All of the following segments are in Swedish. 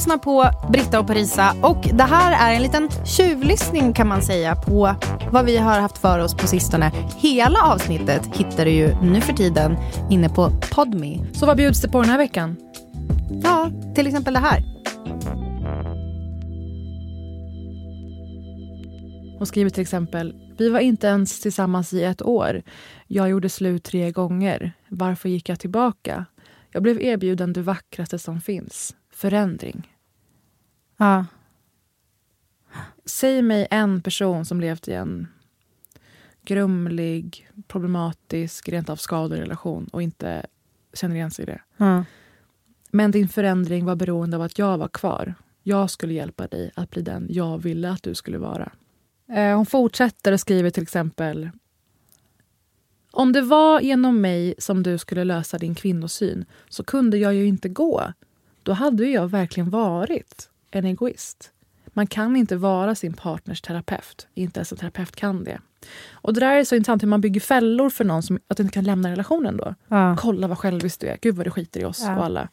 Lyssnar på Britta och Parisa och det här är en liten tjuvlyssning kan man säga på vad vi har haft för oss på sistone. Hela avsnittet hittar du ju nu för tiden inne på Podme. Så vad bjuds det på den här veckan? Ja, till exempel det här. Hon skriver till exempel Vi var inte ens tillsammans i ett år. Jag gjorde slut tre gånger. Varför gick jag tillbaka? Jag blev erbjuden det vackraste som finns. Förändring. Ja. Säg mig en person som levt i en grumlig, problematisk, rent av skadlig relation och inte känner igen sig i det. ja. Men din förändring var beroende av att jag var kvar. Jag skulle hjälpa dig att bli den jag ville att du skulle vara. Eh, Hon fortsätter och skriver till exempel Om det var genom mig som du skulle lösa din kvinnosyn så kunde jag ju inte gå. Då hade jag verkligen varit en egoist. Man kan inte vara sin partners terapeut. Inte ens en terapeut kan det. Och Det där är så intressant hur man bygger fällor för någon som att inte kan lämna relationen. då. Ja. Kolla vad självisk du är. Gud vad du skiter i oss Ja. och alla.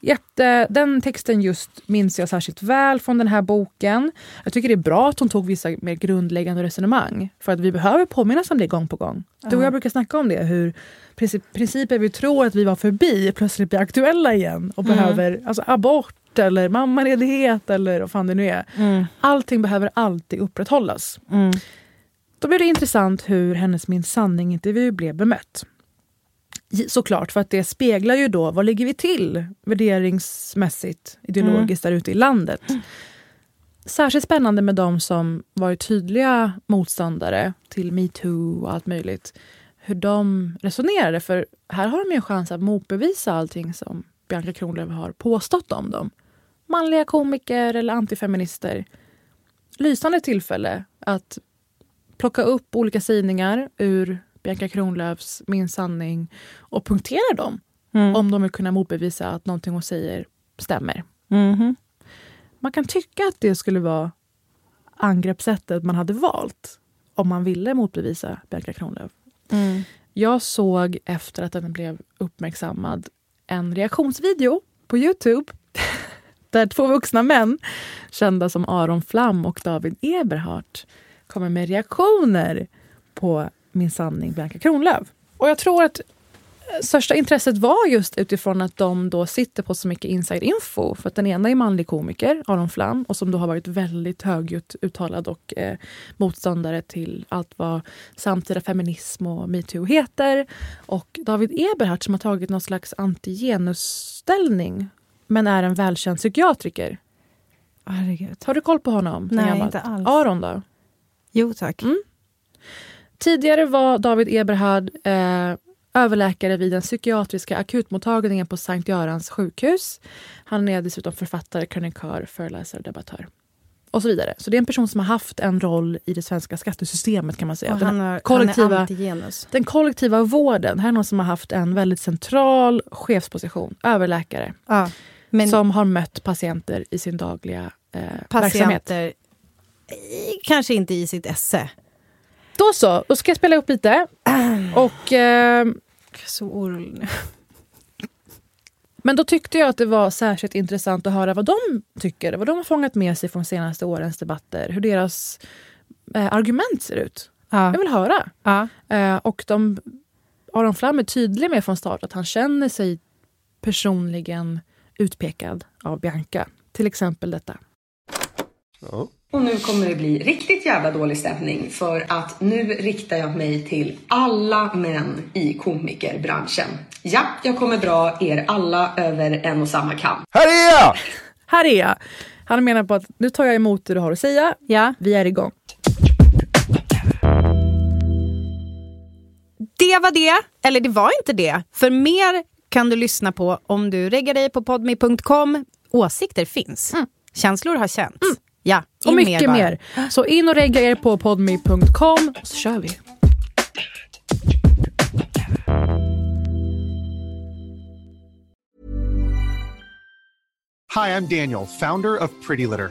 Jätte, den texten just minns jag särskilt väl från den här boken. Jag tycker det är bra att hon tog vissa mer grundläggande resonemang. För att vi behöver påminnas om det gång på gång. Du och jag brukar snacka om det. Hur princip, principer vi tror att vi var förbi plötsligt blir aktuella igen. Och behöver alltså abort eller mammaledighet eller vad fan det nu är. Mm. Allting behöver alltid upprätthållas. Mm. Då blir det intressant hur hennes Min sanning-intervju blev bemött. Såklart, för att det speglar ju då vad ligger vi till värderingsmässigt, ideologiskt där ute i landet. Särskilt spännande med de som varit tydliga motståndare till metoo och allt möjligt. Hur de resonerade, för här har de ju en chans att motbevisa allting som Bianca Kronlöf har påstått om dem. Manliga komiker eller antifeminister. Lysande tillfälle att plocka upp olika sidningar ur Bianca Kronlöfs Min sanning och punktera dem Mm. om de vill kunna motbevisa att någonting hon säger stämmer. Mhm. Man kan tycka att det skulle vara angreppssättet man hade valt om man ville motbevisa Bianca Kronlöf. Mm. Jag såg efter att den blev uppmärksammad en reaktionsvideo på Youtube där två vuxna män, kända som Aron Flam och David Eberhardt, kommer med reaktioner på Min sanning Bianca Kronlöf. Och jag tror att största intresset var just utifrån att de då sitter på så mycket inside info. För att den ena är manlig komiker, Aron Flam, och som då har varit väldigt högljutt uttalad och eh, motståndare till allt vad samtida feminism och metoo heter. Och David Eberhardt som har tagit någon slags antigenusställning men är en välkänd psykiatriker. Herregud. Har du koll på honom? Nej, inte alls. Aron då? Jo tack. Mm. Tidigare var David Eberhard eh, överläkare vid den psykiatriska akutmottagningen på Sankt Görans sjukhus. Han är dessutom författare, krönikör, föreläsare, debattör. Och så vidare. Så det är en person som har haft en roll i det svenska skattesystemet kan man säga. Och Den han, är, kollektiva-. Den kollektiva vården. Här är någon som har haft en väldigt central chefsposition. Överläkare. Ja. Men Som har mött patienter i sin dagliga eh, verksamhet. patienter, i- kanske inte i sitt esse. Då så, då ska jag spela upp lite. Och eh, Så orolig nu. Men då tyckte jag att det var särskilt intressant att höra vad de tycker, vad de har fångat med sig från senaste årens debatter, hur deras eh, argument ser ut. Ja. Jag vill höra. Ja. Eh, och de, Aron Flam är tydlig med från start att han känner sig personligen utpekad av Bianca. Till exempel detta. Och nu kommer det bli riktigt jävla dålig stämning för att nu riktar jag mig till alla män i komikerbranschen. Ja, jag kommer dra er alla över en och samma kam. Här är jag! Här är jag! Han menar på att nu tar jag emot det du har att säga. Ja. Vi är igång. Det var det. Eller det var inte det. För mer kan du lyssna på om du reggar dig på podme.com. Åsikter finns. Känslor har känts. Ja, Och mycket bara. mer. Så in och regga er på podme.com så kör vi. Hi, I'm Daniel, founder of Pretty Litter.